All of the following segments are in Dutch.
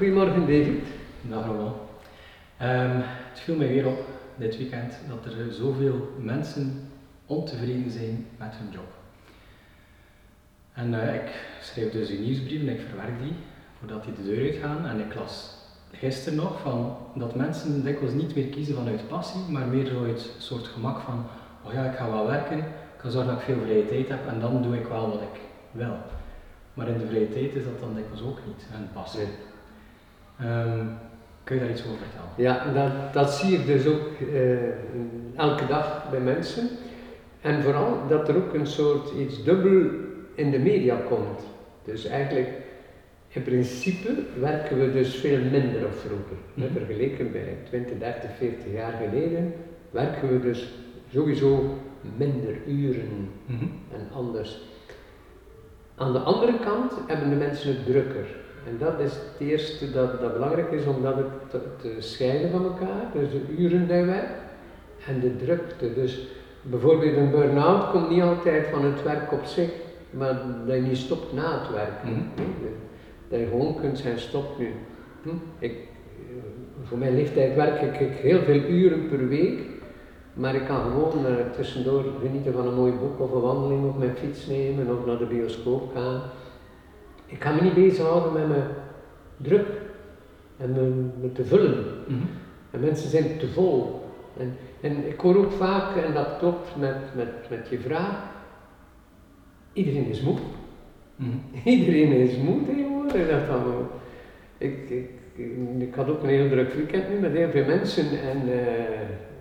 Goedemorgen David. Dag Roman. Um, het viel mij weer op dit weekend dat er zoveel mensen ontevreden zijn met hun job. En uh, ik schreef dus een nieuwsbrief en ik verwerk die voordat die de deur uitgaan. En ik las gisteren nog van dat mensen dikwijls niet meer kiezen vanuit passie, maar meer zo uit een soort gemak van, oh ja, ik ga wel werken, ik kan zorgen dat ik veel vrije tijd heb en dan doe ik wel wat ik wil. Maar in de vrije tijd is dat dan dikwijls ook niet een passie. Um, kun je daar iets over vertellen? Ja, dat, dat zie ik dus ook uh, elke dag bij mensen. En vooral dat er ook een soort iets dubbel in de media komt. Dus eigenlijk, in principe werken we dus veel minder of vroeger. Mm -hmm. Vergeleken bij 20, 30, 40 jaar geleden werken we dus sowieso minder uren mm -hmm. en anders. Aan de andere kant hebben de mensen het drukker. En dat is het eerste dat, dat belangrijk is, omdat het te, te scheiden van elkaar, dus de uren die werk en de drukte. Dus bijvoorbeeld een burn-out komt niet altijd van het werk op zich, maar dat je niet stopt na het werk. Mm -hmm. Dat je gewoon kunt zijn stop nu. Hm? Ik, voor mijn leeftijd werk ik heel veel uren per week, maar ik kan gewoon uh, tussendoor genieten van een mooi boek of een wandeling op mijn fiets nemen of naar de bioscoop gaan. Ik kan me niet bezighouden met mijn druk en me, me te vullen. Mm -hmm. En mensen zijn te vol. En, en ik hoor ook vaak, en dat klopt met, met, met je vraag, iedereen is moe. Mm -hmm. Iedereen is moe tegenwoordig. Dat van, ik, ik, ik had ook een heel druk weekend nu met heel veel mensen en uh,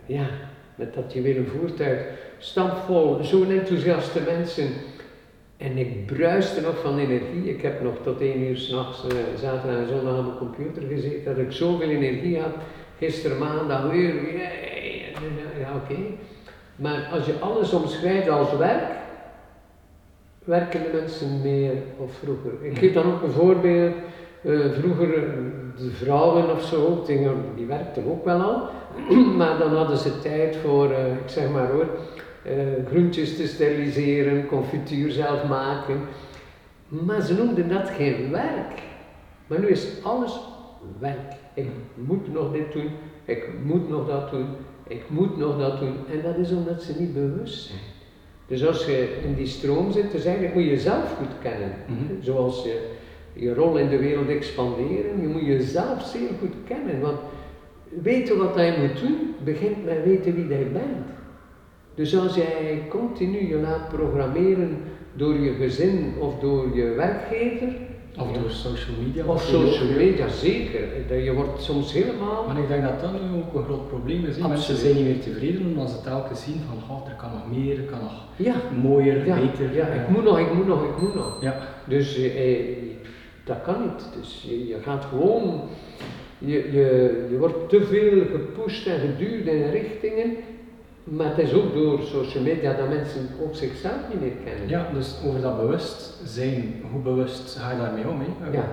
ja, met dat je weer een voertuig stampvol, zo'n enthousiaste mensen. En ik bruiste nog van energie. Ik heb nog tot één uur s'nachts, uh, zaterdag en zondag aan mijn computer gezeten, dat ik zoveel energie had. Gisteren maandag weer, ja oké. Maar als je alles omschrijft als werk, werken de mensen meer of vroeger. Ik geef dan ook een voorbeeld. Uh, vroeger, de vrouwen of zo, die, werkten ook wel al, maar dan hadden ze tijd voor, ik zeg maar hoor, groentjes te steriliseren, confituur zelf maken. Maar ze noemden dat geen werk. Maar nu is alles werk. Ik moet nog dit doen, ik moet nog dat doen, ik moet nog dat doen. En dat is omdat ze niet bewust zijn. Dus als je in die stroom zit, dus eigenlijk moet je jezelf goed kennen. Mm -hmm. Zoals je je rol in de wereld expanderen, je moet jezelf zeer goed kennen. Want weten wat je moet doen, begint met weten wie jij bent. Dus als jij continu je laat programmeren door je gezin of door je werkgever. Of door social media. Of social media, zeker. Je wordt soms helemaal. Maar ik denk dat dat nu ook een groot probleem is. Mensen zijn niet meer tevreden omdat ze telkens zien van oh, er kan nog meer, er kan nog ja. mooier, ja. beter. Ja, ik moet nog, ik moet nog, ik moet nog. Ja. Dus eh, dat kan niet. Dus je, je gaat gewoon, je, je, je wordt te veel gepusht en geduwd in richtingen maar het is ook door social media dat mensen ook zichzelf niet meer kennen. Ja, dus over dat bewust zijn, hoe bewust ga je daarmee om? Hè? Ja.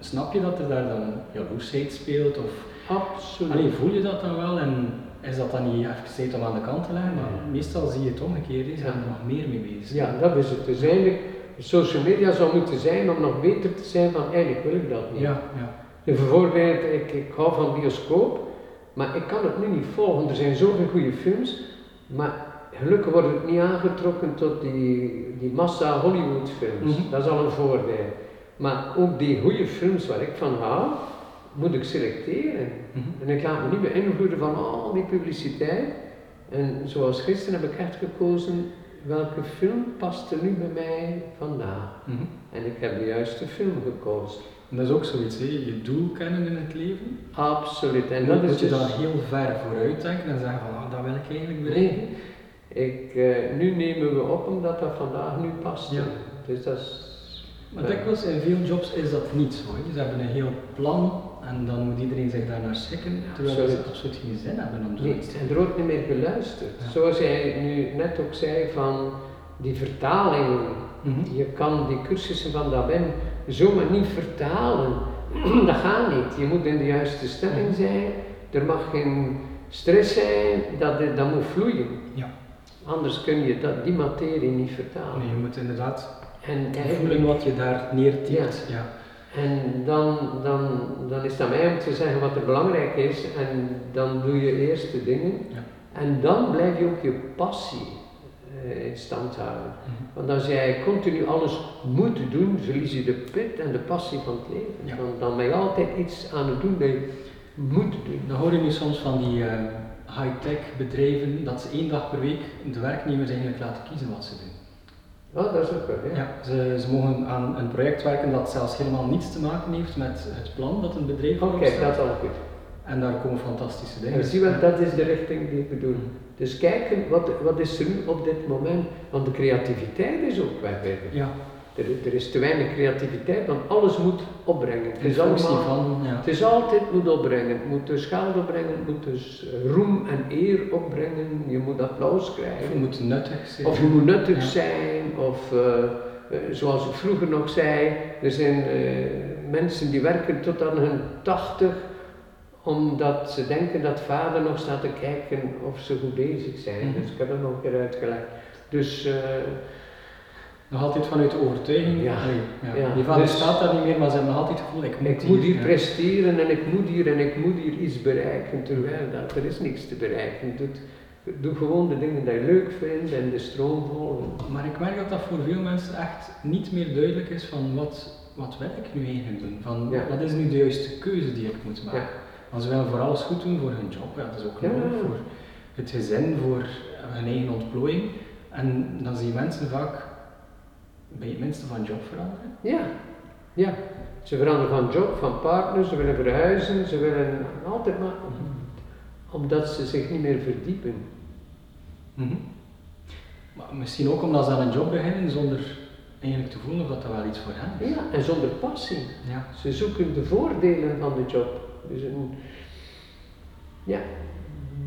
Snap je dat er daar dan jaloersheid speelt? Of Absoluut. Allee, voel je dat dan wel en is dat dan niet even tijd om aan de kant te leggen? Maar meestal zie je het omgekeerd, ze zijn er nog meer mee bezig. Ja, dat is het. Dus eigenlijk, social media zou moeten zijn om nog beter te zijn van eigenlijk wil ik dat niet. Ja, ja. Bijvoorbeeld, ik, ik hou van bioscoop, maar ik kan het nu niet volgen. Er zijn zoveel goede films. Maar gelukkig wordt het niet aangetrokken tot die, die massa Hollywood films. Mm -hmm. Dat is al een voordeel. Maar ook die goede films waar ik van hou, moet ik selecteren. Mm -hmm. En ik laat me niet beïnvloeden van al die publiciteit. En zoals gisteren heb ik echt gekozen welke film past er nu bij mij vandaag. Mm -hmm. En ik heb de juiste film gekozen. En dat is ook zoiets, hè? je doel kennen in het leven. Absoluut. En dat, dat is je dus... dan heel ver vooruit denken en zeggen van dat wil ik eigenlijk bereiken. Nee, ik, uh, nu nemen we op omdat dat vandaag nu past. Ja. Dus dat is, maar uh, dikwijls in veel jobs is dat niet zo. Ze hebben een heel plan en dan moet iedereen zich daar naar schikken, terwijl absoluut. ze absoluut geen zin hebben om nee, En er wordt niet meer geluisterd. Ja. Zoals jij nu net ook zei van die vertalingen. Mm -hmm. Je kan die cursussen van Dabin zomaar niet vertalen. dat gaat niet. Je moet in de juiste stemming zijn. Er mag geen stress zijn. Dat, dat moet vloeien. Ja. Anders kun je dat, die materie niet vertalen. Nee, je moet inderdaad en voelen wat je daar neertikt. Ja. ja. En dan, dan, dan is het aan mij om te zeggen wat er belangrijk is en dan doe je eerst de dingen. Ja. En dan blijf je ook je passie eh, in stand houden. Mhm. Want als jij continu alles moet doen, verlies je de pit en de passie van het leven. Ja. Dan, dan ben je altijd iets aan het doen dat je moet doen. Dan hoor je nu soms van die eh, high-tech bedrijven dat ze één dag per week de werknemers eigenlijk laten kiezen wat ze doen. Oh, dat is ook wel, ja. Ja, ze, ze mogen aan een project werken dat zelfs helemaal niets te maken heeft met het plan dat een bedrijf kijk, staat. dat is al goed. En daar komen fantastische dingen. En zie wel, dat is de richting die ik bedoel. Dus kijken, wat, wat is er nu op dit moment? Want de creativiteit is ook weg. Ja, Er, er is te weinig creativiteit, want alles moet opbrengen. Het is, allemaal, van, ja. het is altijd moet opbrengen. Het moet dus geld opbrengen, het moet dus roem en eer opbrengen. Je moet applaus Of krijgen. je moet nuttig zijn. Of je moet nuttig Ja. zijn, of eh, eh, zoals ik vroeger nog zei, er zijn eh, mensen die werken tot aan hun tachtig, omdat ze denken dat vader nog staat te kijken of ze goed bezig zijn. Mhm. Dus ik heb dat nog een keer uitgelegd. Dus eh, Nog altijd vanuit de overtuiging. Ja. Allee, ja. Ja. Die vader Dus- staat daar niet meer, maar ze hebben nog altijd het gevoel, ik moet ik moet hier ja. presteren en ik moet hier en ik moet hier iets bereiken, terwijl dat, er is niks te bereiken. Doe, doe gewoon de dingen die je leuk vindt en de stroom volgen. Maar ik merk dat dat voor veel mensen echt niet meer duidelijk is van wat, wat wil ik nu eigenlijk doen? Van Ja. wat is nu de juiste keuze die ik moet maken? Want ze willen voor alles goed doen voor hun job, ja, dat is ook nodig voor het gezin, voor hun eigen ontplooiing. En dan zie je mensen vaak bij het minste van job veranderen. Ja, ja. Ze veranderen van job, van partner, ze willen verhuizen, ze willen altijd maar. Omdat ze zich niet meer verdiepen. Mhm. Maar misschien ook omdat ze aan een job beginnen zonder eigenlijk te voelen of dat, dat wel iets voor hen is. Ja, en zonder passie. Ja. Ze zoeken de voordelen van de job. Dus een, ja,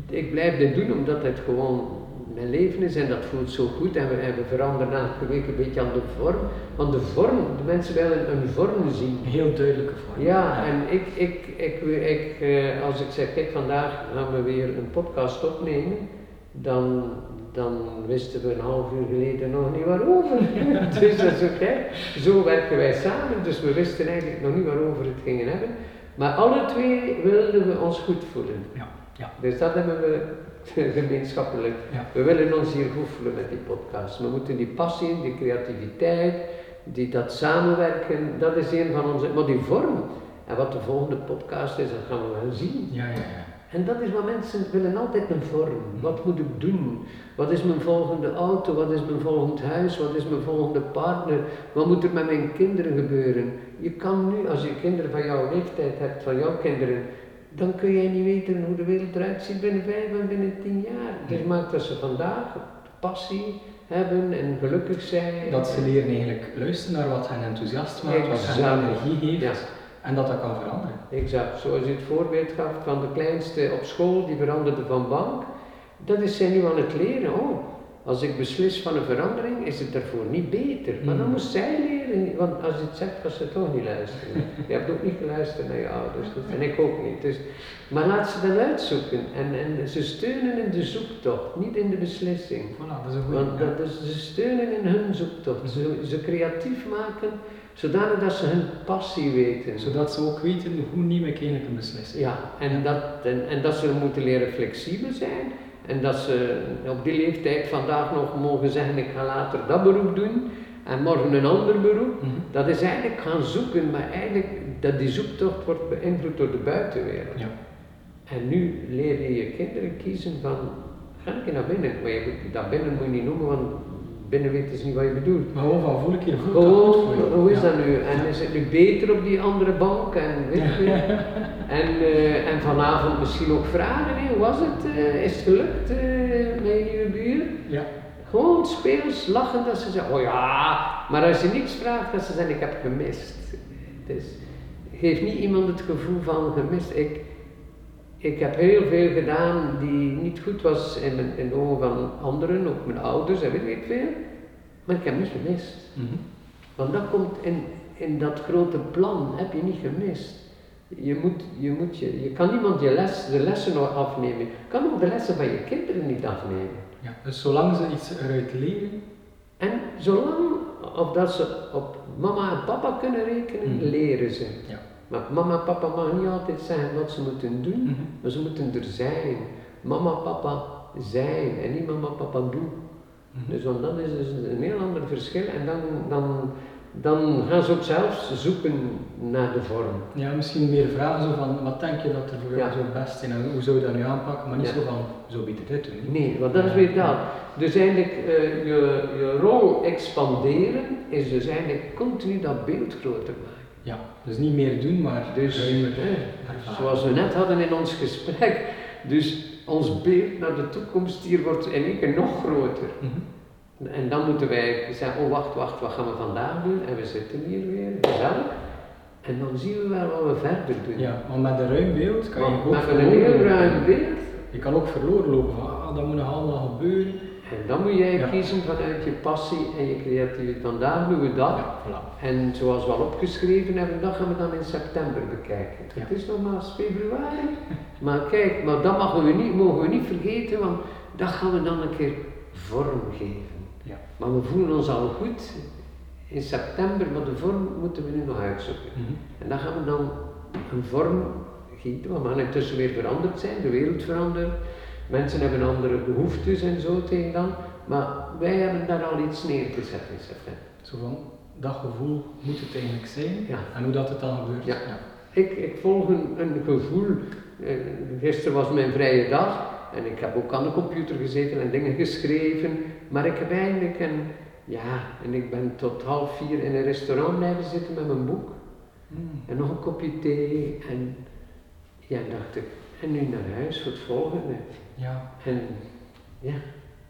ik blijf dit doen omdat het gewoon mijn leven is en dat voelt zo goed. En we hebben veranderd elke week een beetje aan de vorm. Want de vorm, de mensen willen een vorm zien. Een heel duidelijke vorm. Ja, en ik, ik, ik, ik, eh, als ik zeg, kijk, vandaag gaan we weer een podcast opnemen, dan, dan wisten we een half uur geleden nog niet waarover. dus dat is oké. Zo werken wij samen, dus we wisten eigenlijk nog niet waarover het gingen hebben. Maar alle twee wilden we ons goed voelen. Ja, ja. Dus dat hebben we gemeenschappelijk. Ja. We willen ons hier goed voelen met die podcast. We moeten die passie, die creativiteit, die, dat samenwerken, dat is een van onze. Maar die vorm. En wat de volgende podcast is, dat gaan we wel zien. Ja, ja, ja. En dat is wat mensen willen altijd een vorm. Wat moet ik doen? Wat is mijn volgende auto? Wat is mijn volgend huis? Wat is mijn volgende partner? Wat moet er met mijn kinderen gebeuren? Je kan nu, als je kinderen van jouw leeftijd hebt, van jouw kinderen, dan kun jij niet weten hoe de wereld eruit ziet binnen vijf en binnen tien jaar. Dus maakt dat ze vandaag passie hebben en gelukkig zijn. Dat ze leren eigenlijk luisteren naar wat hen enthousiast maakt, wat hen energie geeft. Ja. En dat dat kan veranderen. Exact, zoals je het voorbeeld gaf van de kleinste op school, die veranderde van bank. Dat is zij nu aan het leren. Oh, als ik beslis van een verandering, is het daarvoor niet beter. Maar dan Mm. moest zij leren, want als je het zegt, gaat ze toch niet luisteren. je hebt ook niet geluisterd naar je ouders, en ik ook niet. Dus, maar laat ze dan uitzoeken. En, en ze steunen in de zoektocht, niet in de beslissing. Voilà, dat is een goede. Want dat is, ze steunen in hun zoektocht, ze, ze creatief maken, zodanig dat ze hun passie weten. Zodat ze ook weten hoe neem ik eigenlijk een beslissing. Ja, en dat, en, en dat ze moeten leren flexibel zijn. En dat ze op die leeftijd vandaag nog mogen zeggen, ik ga later dat beroep doen en morgen een ander beroep. Mhm. Dat is eigenlijk gaan zoeken, maar eigenlijk dat die zoektocht wordt beïnvloed door de buitenwereld. Ja. En nu leer je je kinderen kiezen van, ga ik naar binnen? Maar je moet, dat binnen moet je niet noemen, want binnen weten ze niet wat je bedoelt. Maar gewoon van voel ik hier goed je. hoe is Ja. dat nu? En is het nu beter op die andere bank? En, weet je? en, eh, en vanavond misschien ook vragen, hè? hoe was het? Eh, is het gelukt eh, met je nieuwe buur? Ja. Gewoon speels, lachen dat ze zeggen, oh ja, maar als je niks vraagt, dat ze zeggen, ik heb gemist. Dus geef niet iemand het gevoel van gemist. Ik, ik heb heel veel gedaan die niet goed was in, mijn, in de ogen van anderen, ook mijn ouders en weet ik veel. Maar ik heb niet gemist. Mhm. Want dat komt in, in dat grote plan, heb je niet gemist. Je, moet, je, moet je, je kan niemand je les, de lessen nog afnemen. Je kan ook de lessen van je kinderen niet afnemen. Ja. Dus zolang ze iets eruit leren, En zolang of dat ze op mama en papa kunnen rekenen, Mhm. leren ze. Ja. Maar mama en papa mag niet altijd zeggen wat ze moeten doen, Mhm. maar ze moeten er zijn. Mama en papa zijn en niet mama en papa doen. Mhm. Dus want dat is dus een heel ander verschil en dan, dan, dan gaan ze ook zelf zoeken naar de vorm. Ja, misschien meer vragen zo van, wat denk je dat er voor jou Ja. zo best is en hoe zou je dat nu aanpakken, maar niet Ja. zo van, zo beter dit doen. Nee, want dat is weer dat. Dus eigenlijk eh, je, je rol expanderen is dus eigenlijk continu dat beeld groter maken. Ja, dus niet meer doen, maar Dus, ruimer ervaren. zoals we net hadden in ons gesprek, dus ons beeld naar de toekomst hier wordt in één keer nog groter. Mhm. En dan moeten wij zeggen, oh wacht, wacht, wat gaan we vandaag doen? En we zitten hier weer, gezellig. En dan zien we wel wat we verder doen. Ja, maar met een ruim beeld kan je ook met een heel ruim beeld. Je kan ook verloren lopen van, ah, dat moet nog allemaal gebeuren. En dan moet jij kiezen vanuit je passie en je creativiteit. Vandaag doen we dat. Voilà. En zoals we al opgeschreven hebben, dat gaan we dan in september bekijken. Het is nog maar februari. Maar kijk, maar dat mogen we niet, mogen we niet vergeten, want dat gaan we dan een keer vorm geven. Ja. Maar we voelen ons al goed in september, maar de vorm moeten we nu nog uitzoeken. Mhm. En dan gaan we dan een vorm gieten, want we gaan intussen weer veranderd zijn, de wereld verandert. Mensen hebben andere behoeftes en zo tegen dan. Maar wij hebben daar al iets neer te zetten in september. Zo van, dat gevoel moet het eigenlijk zijn. Ja. En hoe dat het dan gebeurt. Ja. Ik, ik volg een, een gevoel. Eh, gisteren was mijn vrije dag en ik heb ook aan de computer gezeten en dingen geschreven. Maar ik heb eigenlijk een, ja, en ik ben tot half vier in een restaurant blijven zitten met mijn boek. Mm. En nog een kopje thee en ja, dacht ik, en nu naar huis voor het volgende. Ja. En ja,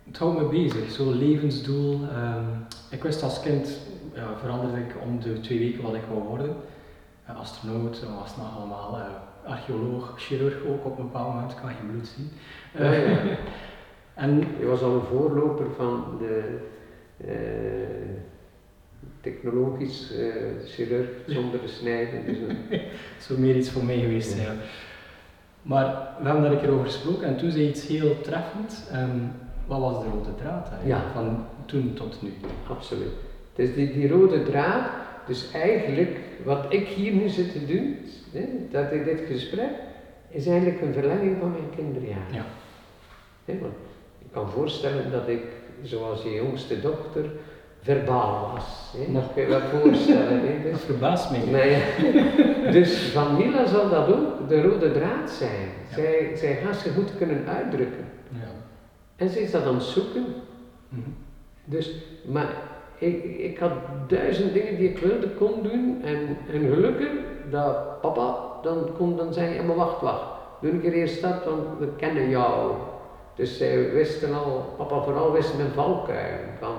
Het houdt me bezig, zo'n levensdoel. Ehm, ik wist als kind, ja, veranderde ik om de twee weken wat ik wou worden. Eh, astronaut, dan was het nog allemaal eh, archeoloog, chirurg ook op een bepaald moment, kan geen bloed zien. Ja, ja. en je was al een voorloper van de eh, technologisch eh, chirurg zonder te snijden. Dus een- zou meer iets voor mij geweest zijn. Maar we hebben daar een keer over gesproken en toen zei iets heel treffend. Ehm, wat was de rode draad eigenlijk? Ja. Van toen tot nu. Absoluut. Het is die, die rode draad, dus eigenlijk wat ik hier nu zit te doen, hè, dat ik dit gesprek, is eigenlijk een verlenging van mijn kinderjaren. Ja. Want je kan voorstellen dat ik, zoals je jongste dochter, verbaal was. Hè. Dat kun je wel voorstellen. Hè. Dat Dus, verbaast nou ja, dus van Mila zal dat ook de rode draad zijn. Ja. Zij, zij gaat zich goed kunnen uitdrukken. Ja. En ze is dat aan het zoeken. Mhm. Dus, maar ik, ik had duizend dingen die ik wilde kon doen en, en gelukkig dat papa dan kon dan zeggen, ja maar wacht, wacht, doe een keer eerst dat, want we kennen jou. Dus zij wisten al, papa vooral wist mijn valkuil, van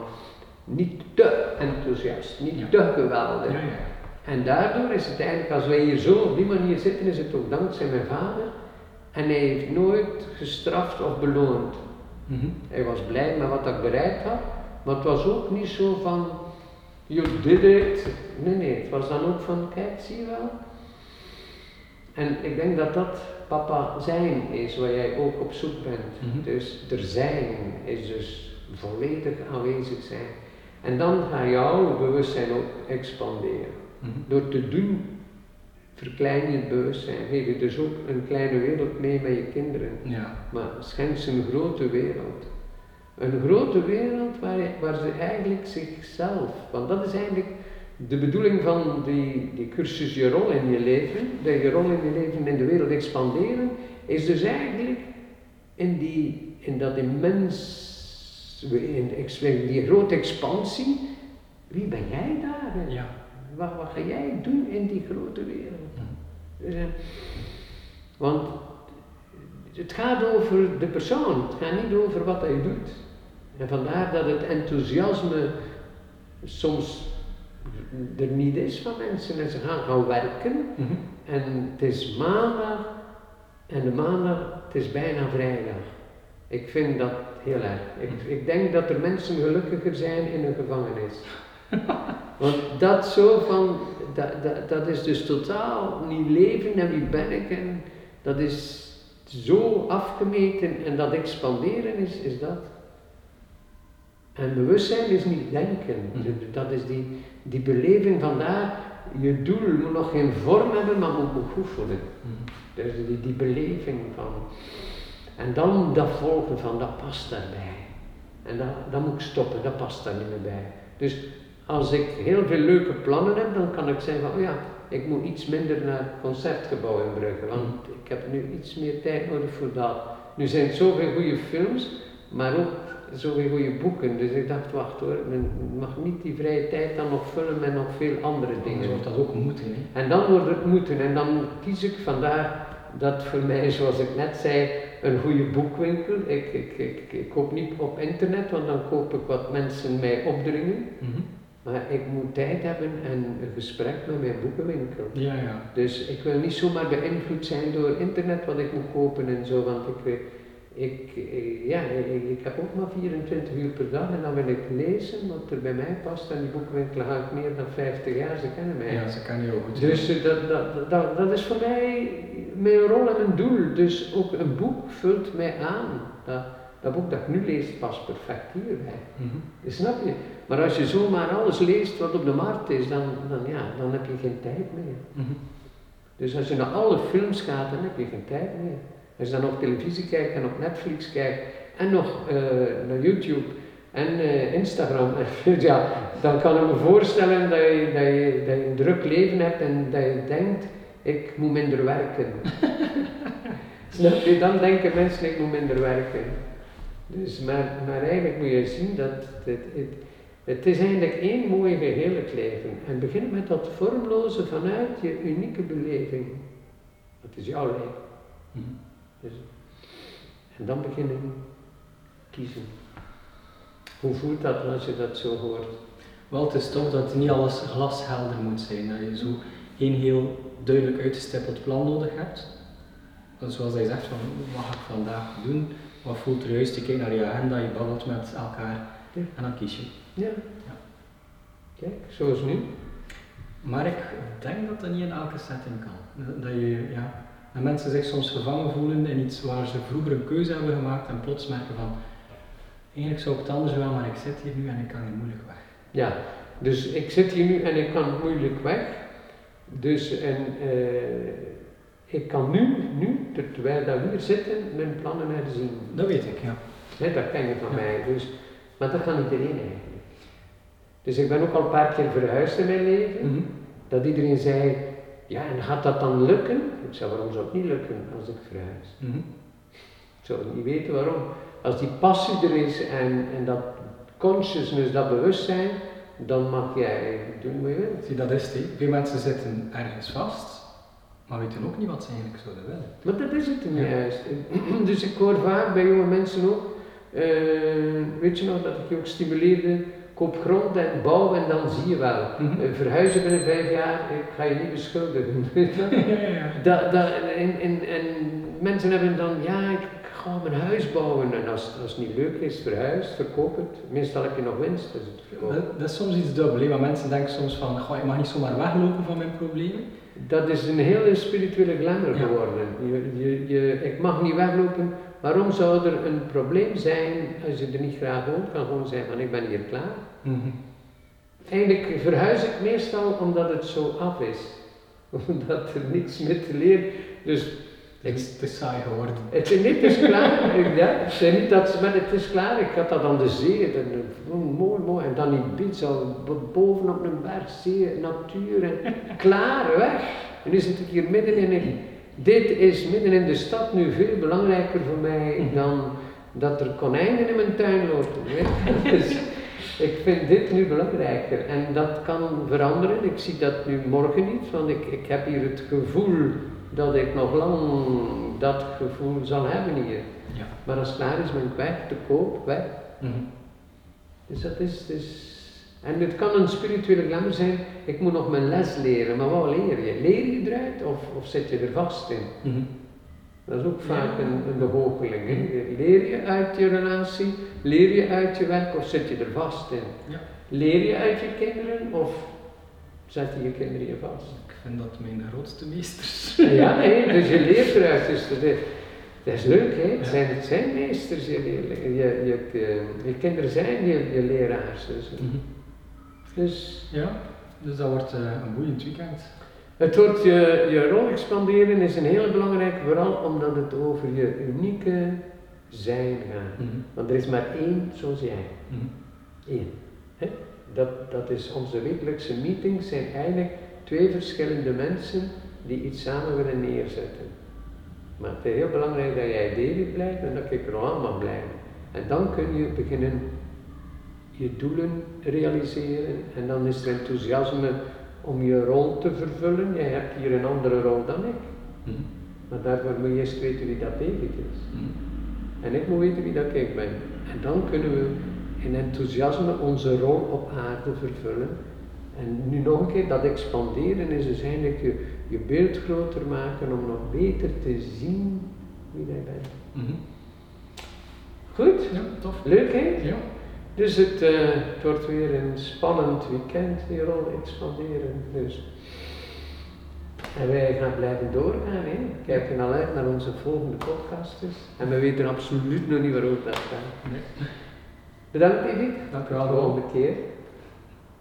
niet te enthousiast, niet Ja. te geweldig. Ja. En daardoor is het eigenlijk, als wij hier zo op die manier zitten, is het ook dankzij mijn vader. En hij heeft nooit gestraft of beloond. Mhm. Hij was blij met wat ik bereikt had, maar het was ook niet zo van, you did it. Nee, nee, het was dan ook van, kijk, zie je wel. En ik denk dat dat papa zijn is, waar jij ook op zoek bent. Mhm. Dus er zijn is dus volledig aanwezig zijn. En dan gaat jouw bewustzijn ook expanderen. Mhm. Door te doen verklein je het bewustzijn. Geef je dus ook een kleine wereld mee met je kinderen. Ja. Maar schenk ze een grote wereld. Een grote wereld waar, waar ze eigenlijk zichzelf, want dat is eigenlijk de bedoeling van die, die cursus Je rol in je leven, dat je rol in je leven in de wereld expanderen, is dus eigenlijk in, die, in dat immens, in die grote expansie, wie ben jij daar? Ja. Wat, wat ga jij doen in die grote wereld? Dus, eh, want het gaat over de persoon, het gaat niet over wat hij doet. En vandaar dat het enthousiasme soms er niet is van mensen en ze gaan gaan werken. Mhm. En het is maandag en de maandag, het is bijna vrijdag. Ik vind dat heel erg. Ik, ik denk dat er mensen gelukkiger zijn in een gevangenis. Want dat zo van, dat, dat, dat is dus totaal niet leven en wie ben ik en dat is zo afgemeten en dat expanderen is, is dat. En bewustzijn is niet denken. Dus Dat is die, die beleving vandaar. Je doel moet nog geen vorm hebben, maar moet, goed voelen. Mhm. Dus die, die beleving van. En dan dat volgen van, dat past daarbij. En dat, dat moet ik stoppen, dat past daar niet meer bij. Dus als ik heel veel leuke plannen heb, dan kan ik zeggen van, oh ja, ik moet iets minder naar het concertgebouw in Brugge, want ik heb nu iets meer tijd nodig voor dat. Nu zijn het zoveel goede films, maar ook zoveel goede boeken. Dus ik dacht, wacht hoor, men mag niet die vrije tijd dan nog vullen met nog veel andere dingen. wordt dat ook moeten. Hè? En dan wordt het moeten. En dan kies ik vandaar dat voor mij, zoals ik net zei, een goede boekwinkel. Ik, ik, ik, ik koop niet op internet, want dan koop ik wat mensen mij opdringen. Mhm. Maar ik moet tijd hebben en een gesprek met mijn boekenwinkel. Ja, ja. Dus ik wil niet zomaar beïnvloed zijn door internet wat ik moet kopen en zo, want ik, weet- ik, eh, ja, ik, heb ook maar 24 uur per dag en dan wil ik lezen wat er bij mij past. En die boekenwinkel ga ik meer dan 50 jaar, ze kennen mij. Ja, ze kan je ook goed. Dus eh, dat, dat, dat, dat is voor mij mijn rol en mijn doel. Dus ook een boek vult mij aan. Dat, dat boek dat ik nu lees past perfect hierbij. Mhm. Dat Snap je? Maar als je zomaar alles leest wat op de markt is, dan, dan, ja, dan heb je geen tijd meer. Mhm. Dus als je naar alle films gaat, dan heb je geen tijd meer. Als je dan op televisie kijkt en op Netflix kijkt en nog eh, naar YouTube en eh, Instagram, ja, dan kan ik me voorstellen dat je, dat, je, dat je een druk leven hebt en dat je denkt, ik moet minder werken. Snap je? Dan denken mensen, ik moet minder werken. Dus, maar, maar eigenlijk moet je zien dat het, het, het is eigenlijk één mooie geheel het leven. En begin met dat vormloze vanuit je unieke beleving. Dat is jouw leven. Dus, en dan beginnen kiezen. Hoe voelt dat als je dat zo hoort? Wel, het is toch dat niet alles glashelder moet zijn. Dat je zo één heel duidelijk uitgestippeld plan nodig hebt. Zoals hij zegt, van, wat ga ik vandaag doen? Wat voelt er juist? Je kijkt naar je agenda, je babbelt met elkaar Ja. en dan kies je. Ja. Kijk, zoals nu. Maar ik denk dat dat niet in elke setting kan. Dat, je, ja, dat mensen zich soms gevangen voelen in iets waar ze vroeger een keuze hebben gemaakt en plots merken van eigenlijk zou ik het anders willen, maar ik zit hier nu en ik kan hier moeilijk weg. Ja, dus ik zit hier nu en ik kan moeilijk weg. Dus en, eh, ik kan nu, nu, terwijl we hier zitten, mijn plannen herzien. Dat weet ik, ja. Hè, dat ken je van Ja. mij. Dus, maar dat kan iedereen eigenlijk. Dus ik ben ook al een paar keer verhuisd in mijn leven. Mhm. Dat iedereen zei, ja en gaat dat dan lukken? Ik zei, waarom zou het niet lukken als ik verhuis? Mhm. Ik zou niet weten waarom. Als die passie er is en, en dat consciousness, dat bewustzijn, dan mag jij doen wat je wilt. Zie, dat is het. hè. Veel mensen zitten ergens vast, maar weten ook niet wat ze eigenlijk zouden willen. Maar dat is het Ja. juist. Dus ik hoor vaak bij jonge mensen ook, eh, weet je nog dat ik je ook stimuleerde, koop grond en bouw en dan zie je wel. Mhm. Eh, verhuizen binnen vijf jaar, ik ga je niet beschuldigen. Dat, dat, en, en, en mensen hebben dan, ja, ik ga mijn huis bouwen. En als, als het niet leuk is, verhuis, verkoop het. Meestal heb je nog winst verkoopt. Dat, dat is soms iets dubbel, want mensen denken soms van, goh, ik mag niet zomaar weglopen van mijn problemen. Dat is een hele spirituele glamour Ja. geworden. Je, je, je, ik mag niet weglopen. Waarom zou er een probleem zijn als je er niet graag woont? Kan gewoon zeggen van ik ben hier klaar. Mhm. Eigenlijk verhuis ik meestal omdat het zo af is. Omdat er niks meer te leren. Dus Het is, het is saai geworden. het is niet, het is klaar. Ja, ik zeg niet dat, maar het is klaar. Ik had dat aan de zee. En, eh, mooi, mooi. En dan Ibiza, b- boven op een berg, zee, natuur. En, klaar, weg. En nu zit ik hier midden in. Dit is midden in de stad nu veel belangrijker voor mij dan dat er konijnen in mijn tuin lopen. Dus ik vind dit nu belangrijker. En dat kan veranderen. Ik zie dat nu morgen niet, want ik, ik heb hier het gevoel dat ik nog lang dat gevoel zal hebben hier. Ja. Maar als het klaar is, ben ik weg, te koop, weg. Mhm. Dus dat is, dus... En het kan een spirituele glamour zijn, ik moet nog mijn les leren, maar wat leer je? Leer je eruit of, of zit je er vast in? Mhm. Dat is ook vaak Ja. een, een begoocheling. hè. Leer je uit je relatie, leer je uit je werk of zit je er vast in? Ja. Leer je uit je kinderen of zetten je kinderen je vast? Vind dat mijn grootste meesters. Ja, nee, dus je leert eruit. Dus dat is- Dat is leuk, hè? Het, zijn, het zijn meesters, je, je, je, je, je kinderen zijn je, je leraars. Dus, Mhm. dus Ja, dus dat wordt eh, een boeiend weekend. het wordt je, je rol expanderen is een hele belangrijke, vooral omdat het over je unieke zijn gaat. Mhm. Want er is maar één zoals jij. Mhm. Eén. Hè? Dat, dat is onze wekelijkse meetings zijn eigenlijk twee verschillende mensen die iets samen willen neerzetten. Maar het is heel belangrijk dat jij David blijft en dat ik Roland mag blijven. En dan kun je beginnen je doelen realiseren en dan is er enthousiasme om je rol te vervullen. Jij hebt hier een andere rol dan ik, Mhm. maar daarvoor moet je eerst weten wie dat David is. Mhm. En ik moet weten wie dat ik ben. En dan kunnen we in enthousiasme onze rol op aarde vervullen. En nu nog een keer, dat expanderen is dus eigenlijk je, je beeld groter maken om nog beter te zien wie jij bent. Mhm. Goed? Ja, tof. Leuk hè? Ja. Dus het, eh, het wordt weer een spannend weekend, die rol expanderen. Dus. En wij gaan blijven doorgaan. Hè? Kijken al uit naar onze volgende podcasters. En we weten absoluut nog niet waarover dat gaat. Nee. Bedankt David. Dank u wel. de volgende keer.